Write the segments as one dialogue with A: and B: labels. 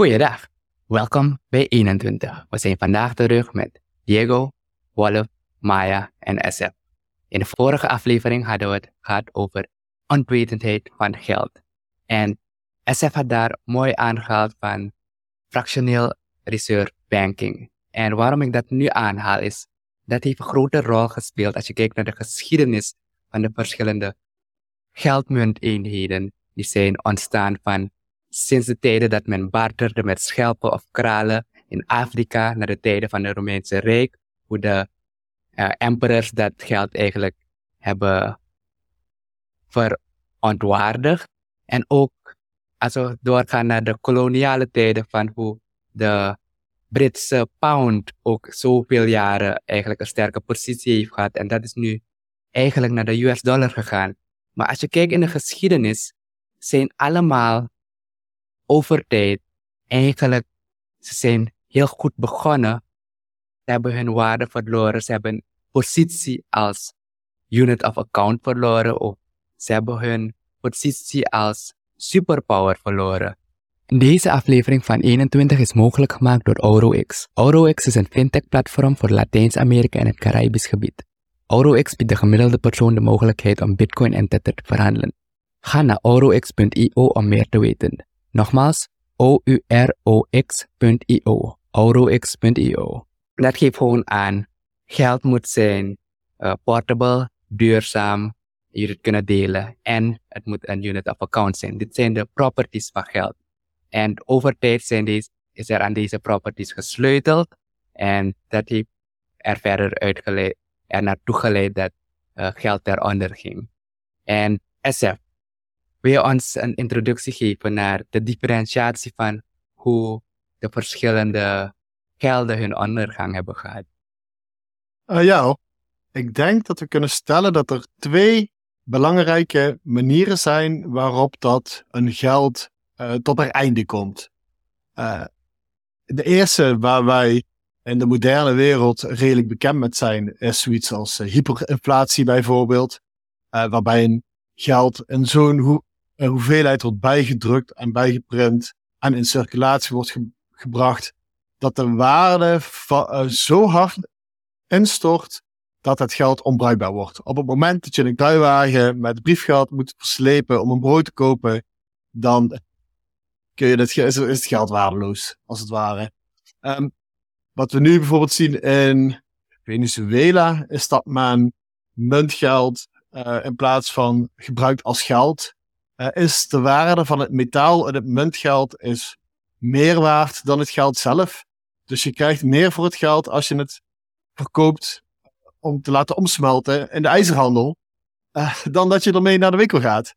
A: Goeiedag, welkom bij 21. We zijn vandaag terug met Diego, Wolf, Maya en SF. In de vorige aflevering hadden we het gehad over onwetendheid van geld. En SF had daar mooi aangehaald van fractioneel reserve banking. En waarom ik dat nu aanhaal is, dat heeft een grote rol gespeeld als je kijkt naar de geschiedenis van de verschillende geldmunteenheden die zijn ontstaan van sinds de tijden dat men barterde met schelpen of kralen in Afrika, naar de tijden van het Romeinse Rijk, hoe de uh, emperors dat geld eigenlijk hebben verontwaardigd. En ook als we doorgaan naar de koloniale tijden van hoe de Britse pound ook zoveel jaren eigenlijk een sterke positie heeft gehad. En dat is nu eigenlijk naar de US dollar gegaan. Maar als je kijkt in de geschiedenis, zijn allemaal over tijd eigenlijk, ze zijn heel goed begonnen. Ze hebben hun waarde verloren. Ze hebben positie als unit of account verloren. Of ze hebben hun positie als superpower verloren. Deze aflevering van 21 is mogelijk gemaakt door AuroX. AuroX is een fintech-platform voor Latijns-Amerika en het Caribisch gebied. AuroX biedt de gemiddelde persoon de mogelijkheid om Bitcoin en Tether te verhandelen. Ga naar aurox.io om meer te weten. Nogmaals, O-U-R-O-X.io. Aurox.io. Dat geeft gewoon aan, geld moet zijn uh, portable, duurzaam, je het kunnen delen en het moet een unit of account zijn. Dit zijn de properties van geld. En over tijd zijn deze, is er aan deze properties gesleuteld en dat heeft er verder uitgeleid, er naartoe geleid dat uh, geld eronder ging. En SF, wil je ons een introductie geven naar de differentiatie van hoe de verschillende gelden hun ondergang hebben gehad?
B: Uh, ja, ik denk dat we kunnen stellen dat er twee belangrijke manieren zijn waarop dat een geld uh, tot er einde komt. Uh, de eerste waar wij in de moderne wereld redelijk bekend met zijn, is zoiets als hyperinflatie bijvoorbeeld, waarbij een geld in zo'n ho hoeveelheid wordt bijgedrukt en bijgeprint en in circulatie wordt ge gebracht, dat de waarde zo hard instort dat het geld onbruikbaar wordt. Op het moment dat je een kruiwagen met briefgeld moet verslepen om een brood te kopen, dan kun je het, is het geld waardeloos, als het ware. Um, wat we nu bijvoorbeeld zien in Venezuela, is dat men muntgeld uh, in plaats van gebruikt als geld, uh, is de waarde van het metaal en het muntgeld is meer waard dan het geld zelf. Dus je krijgt meer voor het geld als je het verkoopt om te laten omsmelten in de ijzerhandel, uh, dan dat je ermee naar de winkel gaat.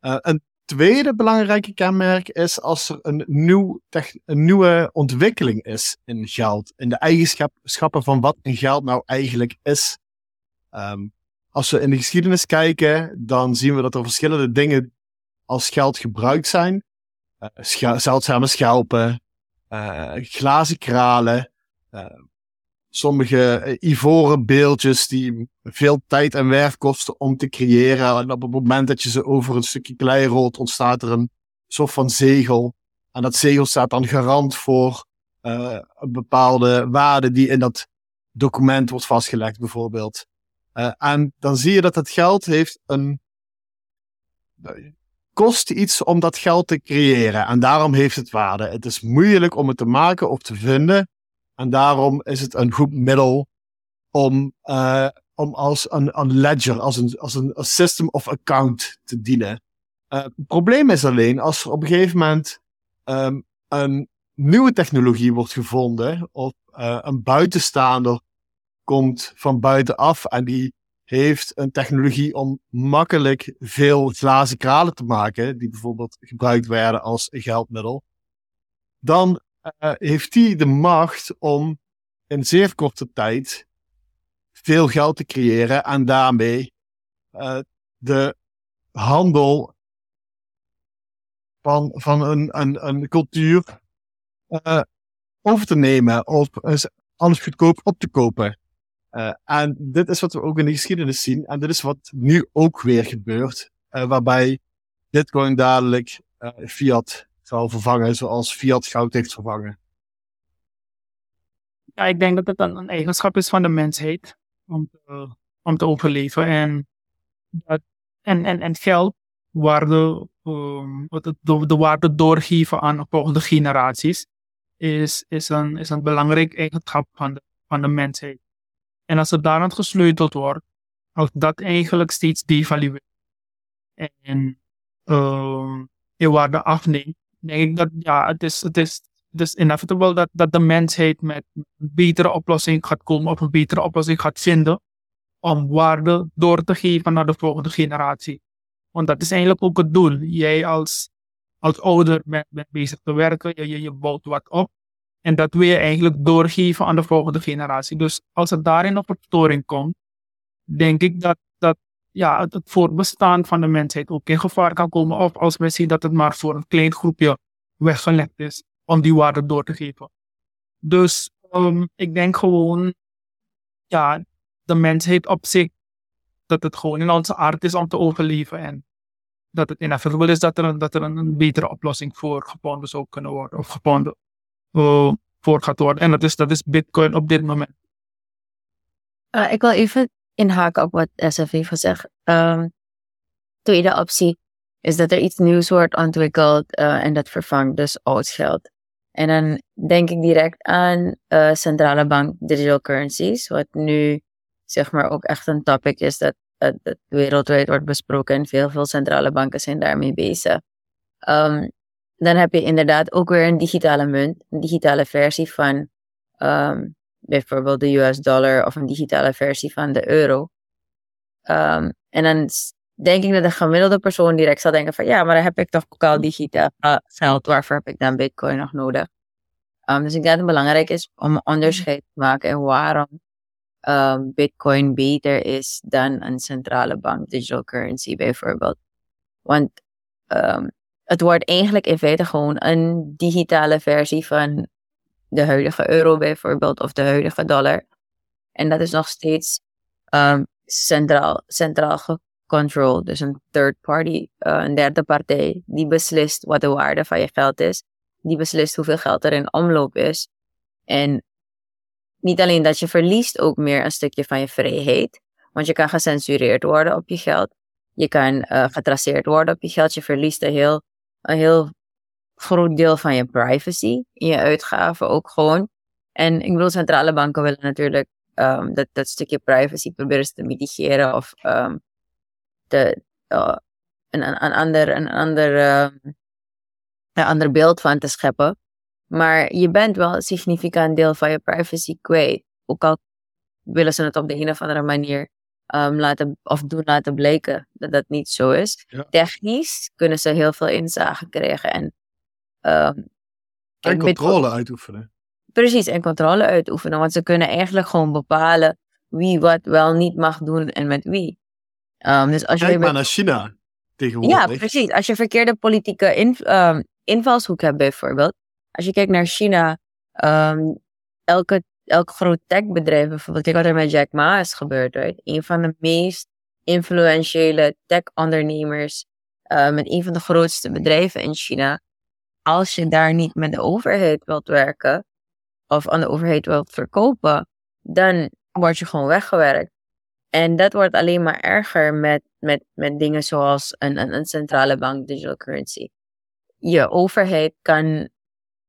B: Uh, een tweede belangrijke kenmerk is als er een, nieuw een nieuwe ontwikkeling is in geld, in de eigenschappen van wat een geld nou eigenlijk is. Um, als we in de geschiedenis kijken, dan zien we dat er verschillende dingen als geld gebruikt zijn. Uh, zeldzame schelpen, glazen kralen, sommige eh, ivoren beeldjes die veel tijd en werk kosten om te creëren. En op het moment dat je ze over een stukje klei rolt, ontstaat er een soort van zegel. En dat zegel staat dan garant voor een bepaalde waarde die in dat document wordt vastgelegd, bijvoorbeeld. Uh, en dan zie je dat het geld heeft een. kost iets om dat geld te creëren. En daarom heeft het waarde. Het is moeilijk om het te maken of te vinden. En daarom is het een goed middel om, uh, om als een, een ledger, als een, als een system of account te dienen. Uh, het probleem is alleen als er op een gegeven moment um, een nieuwe technologie wordt gevonden of een buitenstaander komt van buitenaf en die heeft een technologie om makkelijk veel glazen kralen te maken, die bijvoorbeeld gebruikt werden als geldmiddel, dan uh, heeft hij de macht om in zeer korte tijd veel geld te creëren en daarmee uh, de handel van, van een, een, een cultuur uh, over te nemen of alles goedkoop op te kopen. Uh, en dit is wat we ook in de geschiedenis zien. En dit is wat nu ook weer gebeurt. Uh, waarbij Bitcoin dadelijk uh, fiat zal vervangen zoals fiat goud heeft vervangen?
C: Ja, ik denk dat het een, eigenschap is van de mensheid om te, om te overleven. En, dat, en, en, en geld, waarde, um, de, de waarde doorgeven aan volgende generaties, is, is, een, is een belangrijk eigenschap van de, van de mensheid. En als het daaraan gesleuteld wordt, als dat eigenlijk steeds devalueert en uh, waarde afneemt, denk ik dat ja, het is, het is, het inevitable dat, dat de mensheid met een betere oplossing gaat komen of een betere oplossing gaat vinden om waarde door te geven naar de volgende generatie. Want dat is eigenlijk ook het doel. Jij als, als ouder bent, bent bezig te werken, je, je, je bouwt wat op. En dat wil je eigenlijk doorgeven aan de volgende generatie. Dus als er daarin een verstoring komt, denk ik dat, dat ja, het, het voortbestaan van de mensheid ook in gevaar kan komen. Of als we zien dat het maar voor een klein groepje weggelegd is om die waarde door te geven. Dus um, ik denk gewoon, ja, de mensheid op zich, dat het gewoon in onze aard is om te overleven. En dat het inevitable is dat er, een, dat er een, betere oplossing voor gevonden zou kunnen worden. Of voor gaat worden. En dat is, dat is Bitcoin op dit moment.
D: Uh, ik wil even inhaken op wat SF heeft gezegd. Um, tweede optie is dat er iets nieuws wordt ontwikkeld uh, en dat vervangt dus oud geld. En dan denk ik direct aan uh, centrale bank digital currencies, wat nu zeg maar ook echt een topic is dat, dat, dat wereldwijd wordt besproken en veel, veel centrale banken zijn daarmee bezig. Um, dan heb je inderdaad ook weer een digitale munt, een digitale versie van um, bijvoorbeeld de US dollar of een digitale versie van de euro. Um, en dan denk ik dat de gemiddelde persoon direct zal denken van ja, maar dan heb ik toch ook al digitaal geld, waarvoor heb ik dan bitcoin nog nodig? Um, dus ik denk dat het belangrijk is om een onderscheid te maken en waarom um, bitcoin beter is dan een centrale bank digital currency bijvoorbeeld. Want um, het wordt eigenlijk in feite gewoon een digitale versie van de huidige euro bijvoorbeeld of de huidige dollar. En dat is nog steeds um, centraal, centraal gecontroleerd. Dus een third party, uh, een derde partij, die beslist wat de waarde van je geld is. Die beslist hoeveel geld er in omloop is. En niet alleen dat je verliest ook meer een stukje van je vrijheid. Want je kan gecensureerd worden op je geld. Je kan uh, getraceerd worden op je geld. Je verliest een heel, een heel groot deel van je privacy in je uitgaven ook gewoon. En ik bedoel, centrale banken willen natuurlijk um, dat, dat stukje privacy proberen te mitigeren of te, uh, een, een, ander, een, ander, uh, een ander beeld van te scheppen. Maar je bent wel een significant deel van je privacy kwijt. Ook al willen ze het op de een of andere manier um, laten, of doen laten blijken dat dat niet zo is. Technisch kunnen ze heel veel inzage krijgen en
B: Um, en controle uitoefenen.
D: Precies, en controle uitoefenen. Want ze kunnen eigenlijk gewoon bepalen wie wat wel niet mag doen en met wie.
B: Um, dus als Kijk je maar naar China tegenwoordig.
D: Ja, precies. Als je verkeerde politieke in, invalshoek hebt bijvoorbeeld. Als je kijkt naar China, elke, elk groot techbedrijf bijvoorbeeld. Kijk wat er met Jack Ma is gebeurd. Right? Een van de meest influentiële tech-ondernemers. Uh, met een van de grootste bedrijven in China als je daar niet met de overheid wilt werken of aan de overheid wilt verkopen, dan word je gewoon weggewerkt. En dat wordt alleen maar erger met, met, met dingen zoals een, een, een centrale bank digital currency. Je overheid kan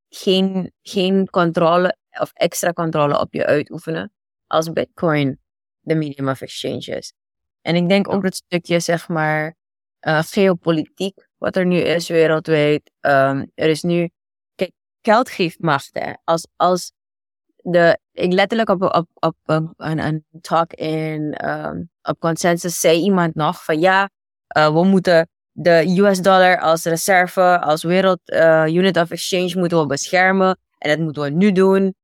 D: geen, geen controle of extra controle op je uitoefenen als Bitcoin de medium of exchange is. En ik denk ook dat stukje, zeg maar, uh, geopolitiek wat er nu is wereldwijd. Um, er is nu, kijk, geld geeft macht. Hè. Als, als de, ik letterlijk op, op, op, op een, een talk in, um, op consensus zei iemand nog van ja, uh, we moeten de US dollar als reserve, als wereld uh, unit of exchange moeten we beschermen. En dat moeten we nu doen.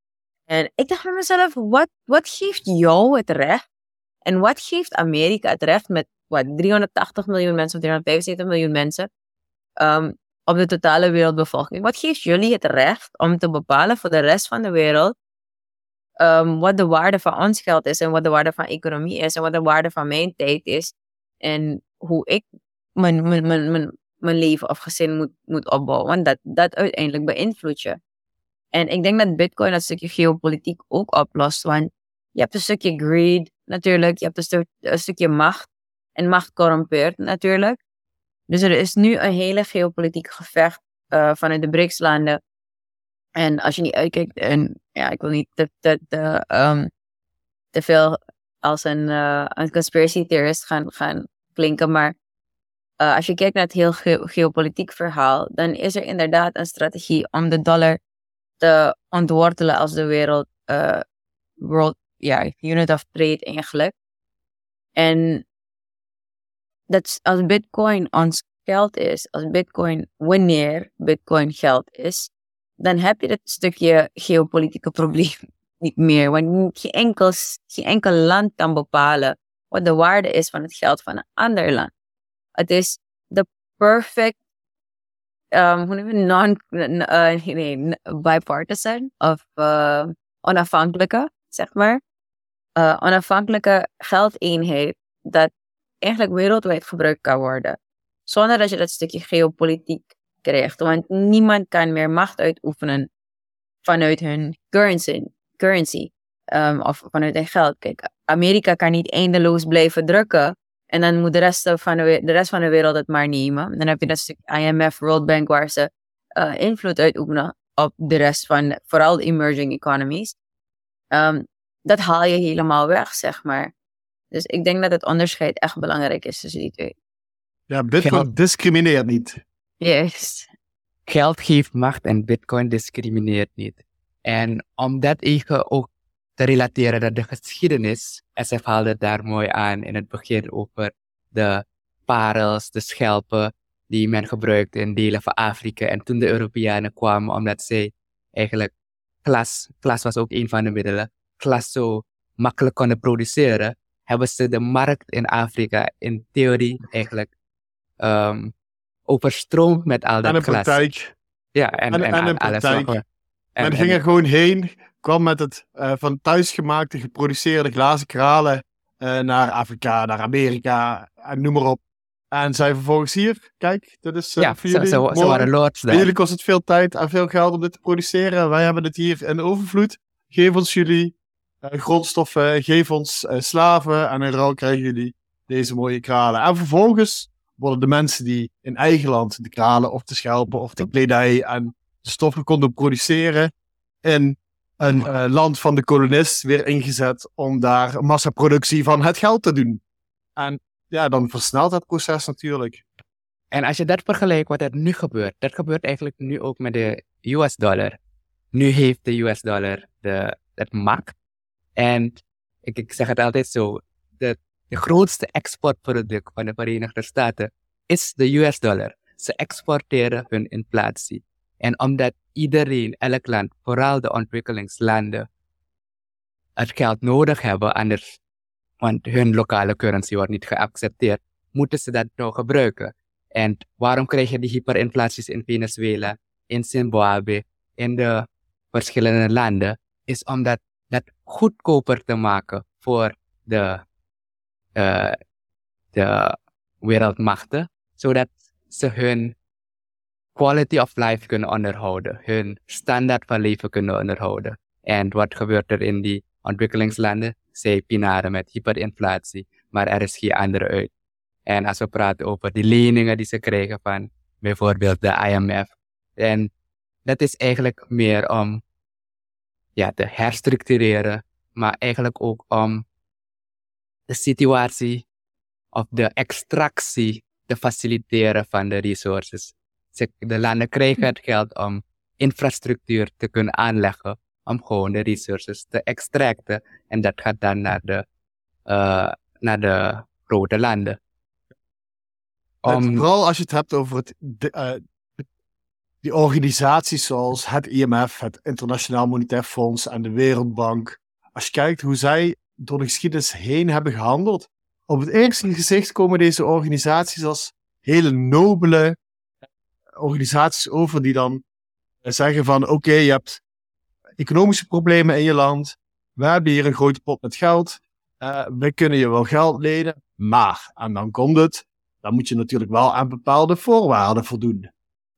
D: En ik dacht bij mezelf, wat, wat geeft jou het recht? En wat geeft Amerika het recht met wat, 380 miljoen mensen of 375 miljoen mensen um, op de totale wereldbevolking. Wat geeft jullie het recht om te bepalen voor de rest van de wereld um, wat de waarde van ons geld is en wat de waarde van economie is en wat de waarde van mijn tijd is en hoe ik mijn, mijn, mijn, mijn, mijn leven of gezin moet, moet opbouwen. Want dat, dat uiteindelijk beïnvloedt je. En ik denk dat Bitcoin dat stukje geopolitiek ook oplost. Want je hebt een stukje greed natuurlijk. Je hebt een, stuk, een stukje macht. En macht corrumpeert natuurlijk. Dus er is nu een hele geopolitiek gevecht uh, vanuit de BRICS-landen. En als je niet uitkijkt, en ja, ik wil niet te, te veel als een, uh, een conspiracy theorist gaan, gaan klinken, maar uh, als je kijkt naar het heel ge geopolitiek verhaal, dan is er inderdaad een strategie om de dollar te ontwortelen als de wereld, uh, world, ja, unit of trade eigenlijk. En dat als bitcoin ons geld is, als bitcoin, wanneer bitcoin geld is, dan heb je dat stukje geopolitieke probleem niet meer. Want geen enkel, geen enkel land kan bepalen wat de waarde is van het geld van een ander land. Het is de perfect, um, non, uh, nee, bipartisan of uh, onafhankelijke, zeg maar. Uh, onafhankelijke geldeenheid dat eigenlijk wereldwijd gebruikt kan worden. Zonder dat je dat stukje geopolitiek krijgt. Want niemand kan meer macht uitoefenen vanuit hun currency. currency um, of vanuit hun geld. Kijk, Amerika kan niet eindeloos blijven drukken. En dan moet de rest van de, de, rest van de wereld het maar nemen. Dan heb je dat stuk IMF, World Bank, waar ze uh, invloed uitoefenen op de rest van, vooral de emerging economies. Um, dat haal je helemaal weg, zeg maar. Dus ik denk dat het onderscheid echt belangrijk is tussen die twee.
B: Ja, Bitcoin discrimineert niet.
D: Yes.
A: Geld geeft macht en Bitcoin discrimineert niet. En om dat even ook te relateren dat de geschiedenis, SF haalde daar mooi aan in het begin over de parels, de schelpen die men gebruikte in delen van Afrika. En toen de Europeanen kwamen, omdat zij eigenlijk glas, glas was ook een van de middelen, glas zo makkelijk konden produceren, hebben ze de markt in Afrika in theorie eigenlijk um, overstroomd met al dat
B: en
A: glas.
B: praktijk.
A: Ja, en, en,
B: En- en
A: alles. En, en-
B: ging er gewoon heen, kwam met het eh, van thuisgemaakte, geproduceerde glazen kralen eh, naar Afrika, naar Amerika en noem maar op. En zei vervolgens hier, kijk, dit is eh,
A: ja,
B: voor
A: ze,
B: jullie.
A: waren lords daar.
B: jullie kost het veel tijd en veel geld om dit te produceren. Wij hebben het hier in overvloed. Geef ons jullie grondstoffen, geef ons slaven en in ruil krijgen jullie deze mooie kralen. En vervolgens worden de mensen die in eigen land de kralen of de schelpen of de kledij en de stoffen konden produceren in een eh, land van de kolonist weer ingezet om daar massaproductie van het geld te doen. En ja, dan versnelt het proces natuurlijk.
A: En als je dat vergelijkt wat er nu gebeurt, dat gebeurt eigenlijk nu ook met de US dollar. Nu heeft de US dollar de, het macht. En ik, ik zeg het altijd zo, de, de grootste exportproduct van de Verenigde Staten is de US dollar. Ze exporteren hun inflatie. En omdat iedereen, elk land, vooral de ontwikkelingslanden, het geld nodig hebben, anders, want hun lokale currency wordt niet geaccepteerd, moeten ze dat nou gebruiken. En waarom krijg je die hyperinflaties in Venezuela, in Zimbabwe, in de verschillende landen? Is om dat, dat goedkoper te maken voor de, uh, de wereldmachten, zodat ze hun quality of life kunnen onderhouden, hun standaard van leven kunnen onderhouden. En wat gebeurt er in die ontwikkelingslanden? Zij pinaren met hyperinflatie, maar er is geen andere uit. En als we praten over die leningen die ze krijgen van bijvoorbeeld de IMF. En dat is eigenlijk meer om ja, te herstructureren, maar eigenlijk ook om de situatie of de extractie te faciliteren van de resources. De landen krijgen het geld om infrastructuur te kunnen aanleggen, om gewoon de resources te extracten. En dat gaat dan naar de, uh, naar de grote landen.
B: Vooral als je het hebt over het, de, uh, die organisaties zoals het IMF, het Internationaal Monetair Fonds en de Wereldbank. Als je kijkt hoe zij door de geschiedenis heen hebben gehandeld. Op het eerste gezicht komen deze organisaties als hele nobele organisaties over die dan zeggen van oké, je hebt economische problemen in je land. We hebben hier een grote pot met geld. Uh, we kunnen je wel geld lenen. Maar, en dan komt het, dan moet je natuurlijk wel aan bepaalde voorwaarden voldoen.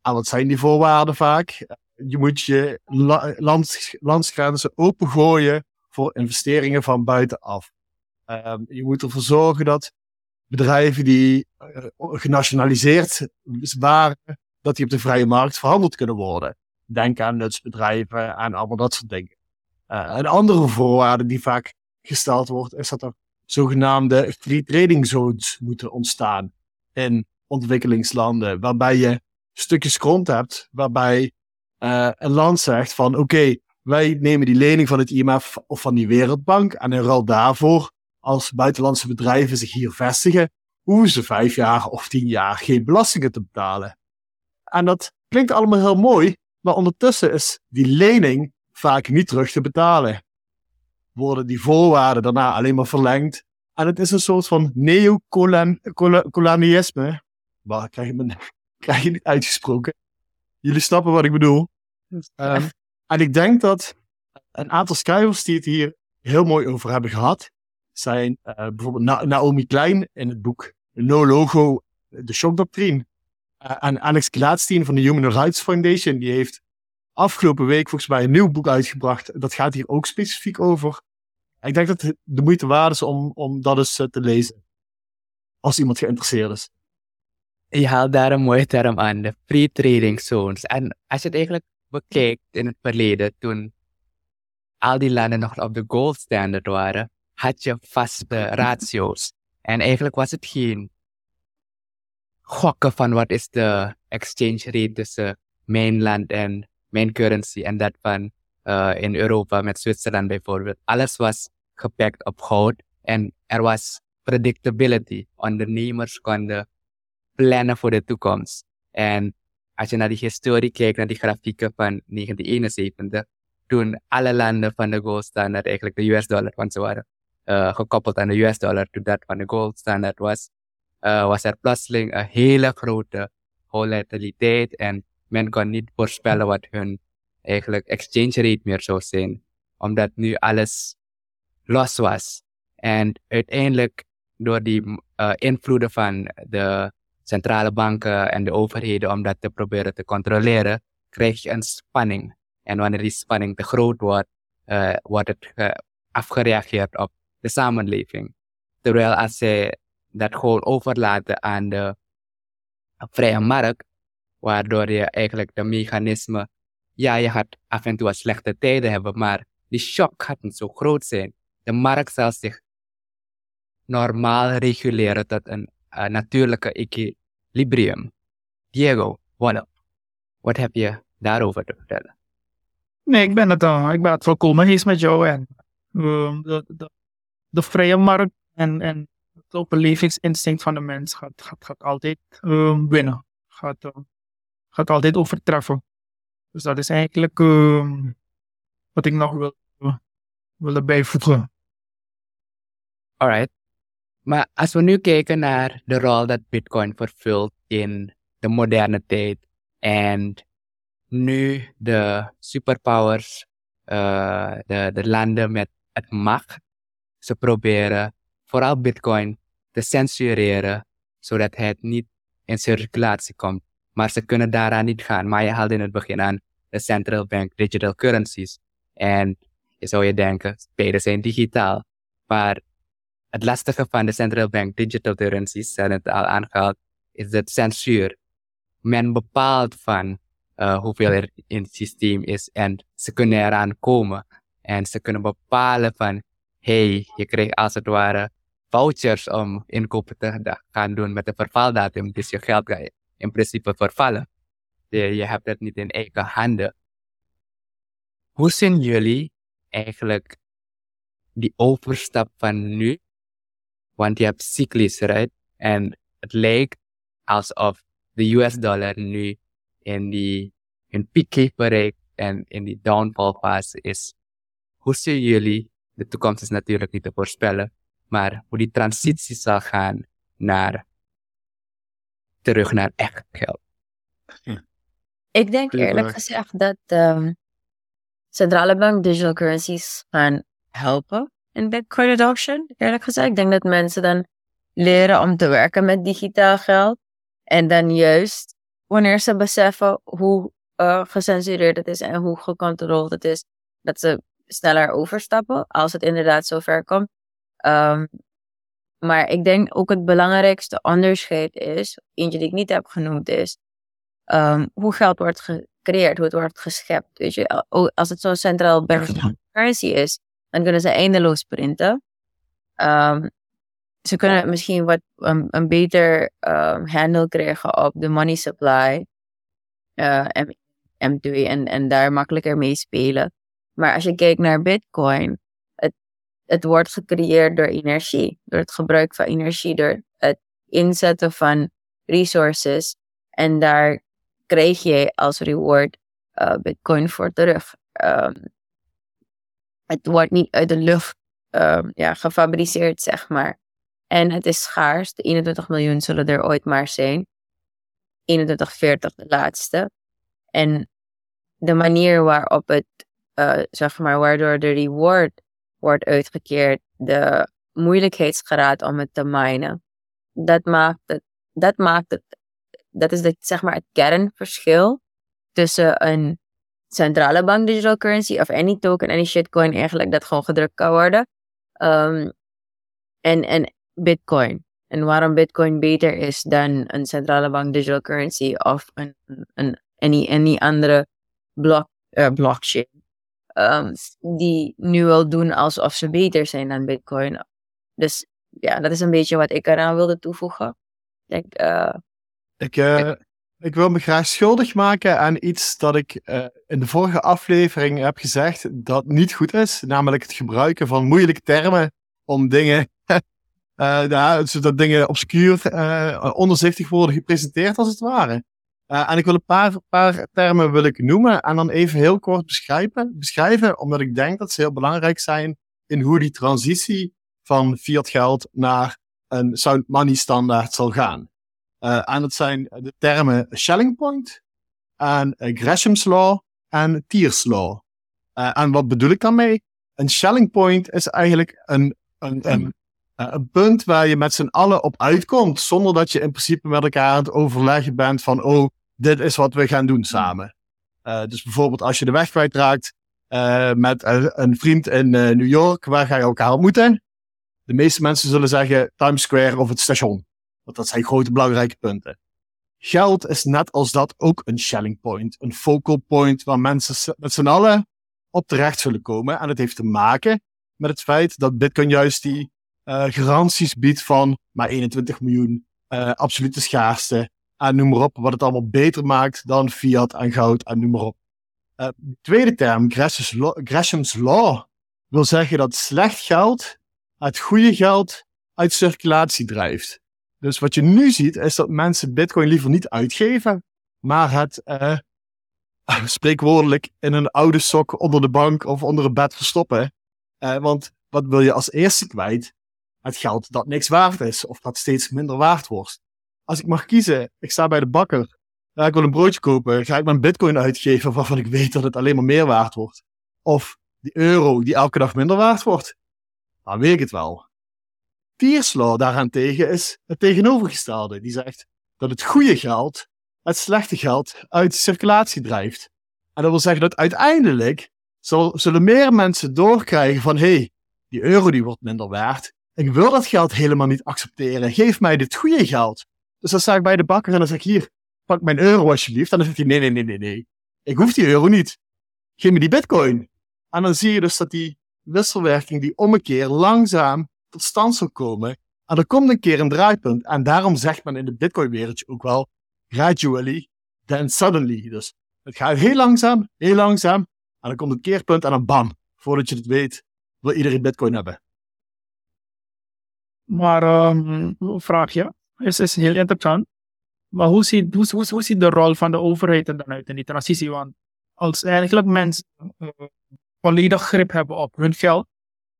B: En wat zijn die voorwaarden vaak? Je moet je lands, landsgrenzen opengooien voor investeringen van buitenaf. Um, je moet ervoor zorgen dat bedrijven die genationaliseerd waren, dat die op de vrije markt verhandeld kunnen worden. Denk aan nutsbedrijven en allemaal dat soort dingen. Uh, een andere voorwaarde die vaak gesteld wordt, is dat er zogenaamde free trading zones moeten ontstaan in ontwikkelingslanden, waarbij je stukjes grond hebt, waarbij uh, een land zegt van oké, wij nemen die lening van het IMF of van die Wereldbank en in ruil daarvoor, als buitenlandse bedrijven zich hier vestigen, hoeven ze vijf jaar of tien jaar geen belastingen te betalen. En dat klinkt allemaal heel mooi, maar ondertussen is die lening vaak niet terug te betalen. Worden die voorwaarden daarna alleen maar verlengd. En het is een soort van neocolonialisme. Waar krijg je, me, krijg je niet uitgesproken? Jullie snappen wat ik bedoel. Um, en ik denk dat een aantal schrijvers die het hier heel mooi over hebben gehad, zijn uh, bijvoorbeeld Naomi Klein in het boek No Logo, de shockdoctrine. En Alex Gladstein van de Human Rights Foundation, die heeft afgelopen week volgens mij een nieuw boek uitgebracht. Dat gaat hier ook specifiek over. Ik denk dat het de moeite waard is om, om dat eens uh, te lezen. Als iemand geïnteresseerd is.
A: Je haalt daar een mooie term aan, de free trading zones. En als je het eigenlijk bekijkt in het verleden, toen al die landen nog op de gold standard waren, had je vaste ratio's. En eigenlijk was het geen gokken van wat is de exchange rate tussen mijn land en mijn currency en dat van uh, in Europa met Zwitserland bijvoorbeeld. Alles was gepakt op goud en er was predictability. Ondernemers konden plannen voor de toekomst. En als je naar die historie kijkt, naar die grafieken van 1971, toen alle landen van de gold standard eigenlijk de US dollar, want ze waren uh, gekoppeld aan de US dollar, toen dat van de gold standard was, was er plotseling een hele grote volatiliteit en men kon niet voorspellen wat hun eigenlijk exchange rate meer zou zijn, omdat nu alles los was. En uiteindelijk door die uh, invloeden van de centrale banken en de overheden om dat te proberen te controleren, krijg je een spanning. En wanneer die spanning te groot wordt, uh, wordt het uh, afgereageerd op de samenleving. Terwijl als ze dat gewoon overlaten aan de vrije markt, waardoor je eigenlijk de mechanismen, ja, je gaat af en toe slechte tijden hebben, maar die shock gaat niet zo groot zijn. De markt zal zich normaal reguleren tot een uh, natuurlijke equilibrium. Diego, what, wat heb je daarover te vertellen?
C: Nee, ik ben het, uh, ik ben het volkomen eens met jou. En, uh, de, de, de, vrije markt en, en het overlevingsinstinct van de mens gaat, gaat, gaat altijd uh, winnen. Gaat, uh, gaat altijd overtreffen. Dus dat is eigenlijk uh, wat ik nog wil, willen bijvoegen.
A: Alright. Maar als we nu kijken naar de rol dat Bitcoin vervult in de moderne tijd en nu de superpowers, uh, de, de landen met het macht, ze proberen vooral Bitcoin te censureren, zodat het niet in circulatie komt. Maar ze kunnen daaraan niet gaan. Maar je haalde in het begin aan de central bank digital currencies. En je zou je denken, beide zijn digitaal. Maar het lastige van de central bank digital currencies, zijn het al aangehaald, is dat censuur. Men bepaalt van uh, hoeveel er in het systeem is en ze kunnen eraan komen. En ze kunnen bepalen van, hey, je krijgt als het ware vouchers om inkopen te gaan doen met de vervaldatum. Dus je geld gaat in principe vervallen. Je, hebt het niet in eigen handen. Hoe zien jullie eigenlijk die overstap van nu? Want je hebt cyclies, right? En het lijkt alsof de US dollar nu in die een piek bereikt en in die downfall fase is. Hoe zien jullie, de toekomst is natuurlijk niet te voorspellen, maar hoe die transitie zal gaan naar terug naar echt geld.
D: Ik denk eerlijk gezegd dat um, centrale bank digital currencies gaan helpen in Bitcoin adoption. Eerlijk gezegd, ik denk dat mensen dan leren om te werken met digitaal geld. En dan juist wanneer ze beseffen hoe uh, gecensureerd het is en hoe gecontroleerd het is, dat ze sneller overstappen als het inderdaad zover komt. Um, maar ik denk ook het belangrijkste onderscheid is, eentje die ik niet heb genoemd, is um, hoe geld wordt gecreëerd, hoe het wordt geschept. Weet je, als het zo centraal currency is, dan kunnen ze eindeloos printen. Um, ze kunnen misschien wat um, een beter handle krijgen op de money supply uh, M, 2 en, en daar makkelijker mee spelen. Maar als je kijkt naar Bitcoin, het wordt gecreëerd door energie, door het gebruik van energie, door het inzetten van resources. En daar krijg je als reward uh, Bitcoin voor terug. Um, het wordt niet uit de lucht um, ja, gefabriceerd, zeg maar. En het is schaars. De 21 miljoen zullen er ooit maar zijn. 21, 40 de laatste. En de manier waarop het, uh, zeg maar, waardoor de reward wordt uitgekeerd, de moeilijkheidsgraad om het te minen, dat maakt het, dat maakt het, dat is de, zeg maar het kernverschil tussen een centrale bank digital currency of any token, any shitcoin eigenlijk dat gewoon gedrukt kan worden. Um, en, en Bitcoin. En waarom Bitcoin beter is dan een centrale bank digital currency of een, een any, any andere block, uh, blockchain. Um, die nu wil doen alsof ze beter zijn dan Bitcoin. Dus ja, dat is een beetje wat ik eraan wilde toevoegen. Ik, uh,
B: ik, uh, ik wil me graag schuldig maken aan iets dat ik in de vorige aflevering heb gezegd dat niet goed is. Namelijk het gebruiken van moeilijke termen om dingen uh, ja, zodat dingen obscuur, uh, onderzichtig worden gepresenteerd als het ware. Uh, en ik wil een paar, paar termen wil noemen en dan even heel kort beschrijven, beschrijven, omdat ik denk dat ze heel belangrijk zijn in hoe die transitie van fiat geld naar een sound money standaard zal gaan. en dat zijn de termen Schelling Point en Gresham's Law en Tier's Law. en wat bedoel ik daarmee? Een Schelling Point is eigenlijk een, een, een een punt waar je met z'n allen op uitkomt, zonder dat je in principe met elkaar aan het overleggen bent van, oh, dit is wat we gaan doen samen. Uh, dus bijvoorbeeld als je de weg kwijtraakt uh, met een vriend in New York, waar ga je elkaar ontmoeten? De meeste mensen zullen zeggen Times Square of het station. Want dat zijn grote belangrijke punten. Geld is net als dat ook een shelling point, een focal point waar mensen met z'n allen op terecht zullen komen. En het heeft te maken met het feit dat Bitcoin juist die uh, garanties biedt van maar 21 miljoen, uh, absolute schaarste en noem maar op, wat het allemaal beter maakt dan fiat en goud en noem maar op. De tweede term, Gresham's law, wil zeggen dat slecht geld het goede geld uit circulatie drijft. Dus wat je nu ziet, is dat mensen bitcoin liever niet uitgeven, maar het uh, spreekwoordelijk in een oude sok onder de bank of onder een bed verstoppen. Uh, want wat wil je als eerste kwijt? het geld dat niks waard is of dat steeds minder waard wordt. Als ik mag kiezen, ik sta bij de bakker, ik wil een broodje kopen, ga ik mijn bitcoin uitgeven waarvan ik weet dat het alleen maar meer waard wordt. Of die euro die elke dag minder waard wordt. Dan weet ik het wel. Tierslaw daarentegen is het tegenovergestelde. Die zegt dat het goede geld het slechte geld uit circulatie drijft. En dat wil zeggen dat uiteindelijk zullen meer mensen doorkrijgen van hé, hey, die euro die wordt minder waard. Ik wil dat geld helemaal niet accepteren. Geef mij dit goede geld. Dus dan sta ik bij de bakker en dan zeg ik hier, pak mijn euro alsjeblieft. En dan zegt hij, nee, nee, nee, nee, nee. Ik hoef die euro niet. Geef me die bitcoin. En dan zie je dus dat die wisselwerking, die ommekeer, langzaam tot stand zal komen. En er komt een keer een draaipunt. En daarom zegt men in de bitcoin-wereldje ook wel, gradually, then suddenly. Dus het gaat heel langzaam, heel langzaam. En dan komt een keerpunt en dan bam. Voordat je het weet, wil iedereen bitcoin hebben.
C: Maar um, vraag je, is, is heel interessant. Maar hoe ziet, hoe, hoe, hoe ziet de rol van de overheid er dan uit in die transitie? Want als eigenlijk mensen uh, volledig grip hebben op hun geld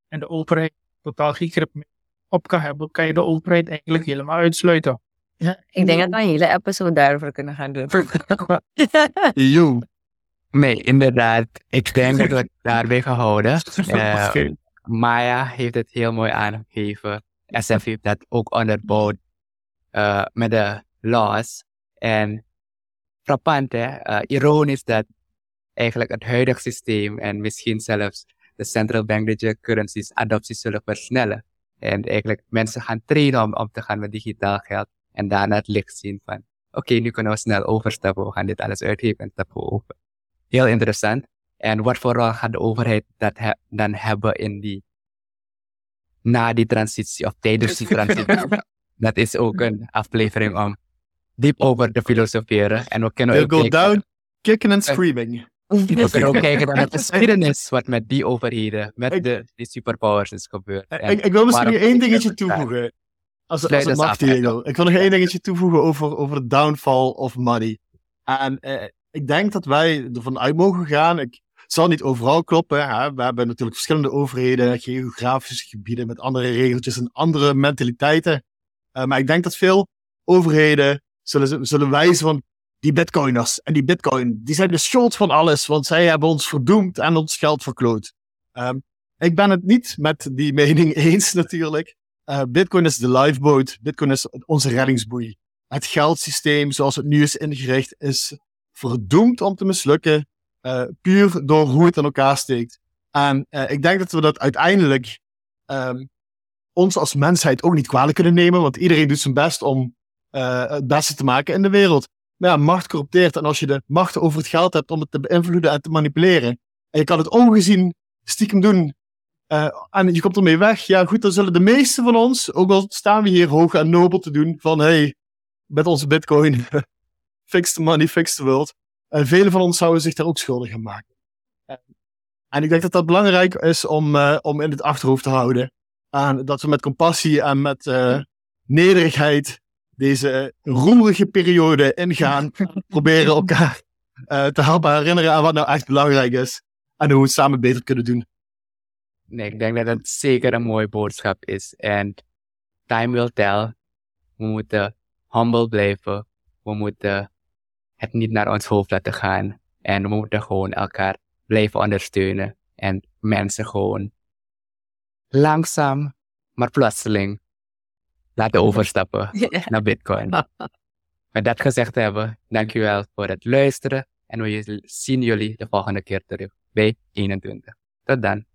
C: en de overheid totaal geen grip meer op kan hebben, kan je de overheid eigenlijk helemaal uitsluiten.
D: Ja, ik denk dat we een hele episode daarover kunnen gaan doen.
B: Jo.
A: Nee, inderdaad. Ik denk dat we het daarbij gaan houden. Uh, Maya heeft het heel mooi aangegeven SF heeft dat ook onderbouwd uh, met de laws. En frappant, hè? Uh, ironisch dat eigenlijk het huidige systeem en misschien zelfs de central bank digital currencies adoptie zullen versnellen. En eigenlijk mensen gaan trainen om om te gaan met digitaal geld. En daarna het licht zien van, oké, okay, nu kunnen we snel overstappen. We gaan dit alles uitgeven en stappen over. Heel interessant. En wat vooral gaat de overheid dat he dan hebben in die, na die transitie of tijdens die transitie. Dat is ook een aflevering om diep over te filosoferen. En we kunnen
B: We'll go down, kicking and screaming.
A: We kunnen ook kijken naar de geschiedenis wat met die overheden, met ik, de, die superpowers is gebeurd.
B: Ik, ik, wil misschien één dingetje toevoegen. Als, als het mag, Diego. Ik wil nog één dingetje toevoegen over, over de downfall of money. En eh, ik denk dat wij ervan uit mogen gaan. Ik zal niet overal kloppen. Hè. We hebben natuurlijk verschillende overheden, geografische gebieden met andere regeltjes en andere mentaliteiten. Uh, maar ik denk dat veel overheden zullen, zullen wijzen van die bitcoiners en die bitcoin, die zijn de schuld van alles, want zij hebben ons verdoemd en ons geld verkloot. Um, ik ben het niet met die mening eens natuurlijk. Uh, bitcoin is de lifeboat, bitcoin is onze reddingsboei. Het geldsysteem zoals het nu is ingericht is verdoemd om te mislukken, uh, puur door hoe het in elkaar steekt. En ik denk dat we dat uiteindelijk um, ons als mensheid ook niet kwalijk kunnen nemen, want iedereen doet zijn best om het beste te maken in de wereld. Maar ja, macht corrupteert. En als je de macht over het geld hebt om het te beïnvloeden en te manipuleren, en je kan het ongezien stiekem doen, uh, en je komt ermee weg, ja goed, dan zullen de meesten van ons, ook al staan we hier hoog en nobel te doen, van hey, met onze bitcoin, fix the money, fix the world. En velen van ons zouden zich daar ook schuldig aan maken. En ik denk dat dat belangrijk is om, uh, om in het achterhoofd te houden. En dat we met compassie en met uh, nederigheid deze roerige periode ingaan. proberen elkaar uh, te helpen herinneren aan wat nou echt belangrijk is. En hoe we het samen beter kunnen doen.
A: Nee, ik denk dat het zeker een mooie boodschap is. En time will tell. We moeten humble blijven. We moeten het niet naar ons hoofd laten gaan. En we moeten gewoon elkaar blijven ondersteunen. En mensen gewoon langzaam, maar plotseling laten overstappen naar Bitcoin. Met dat gezegd hebben, dankjewel voor het luisteren en we zien jullie de volgende keer terug bij 21. Tot dan.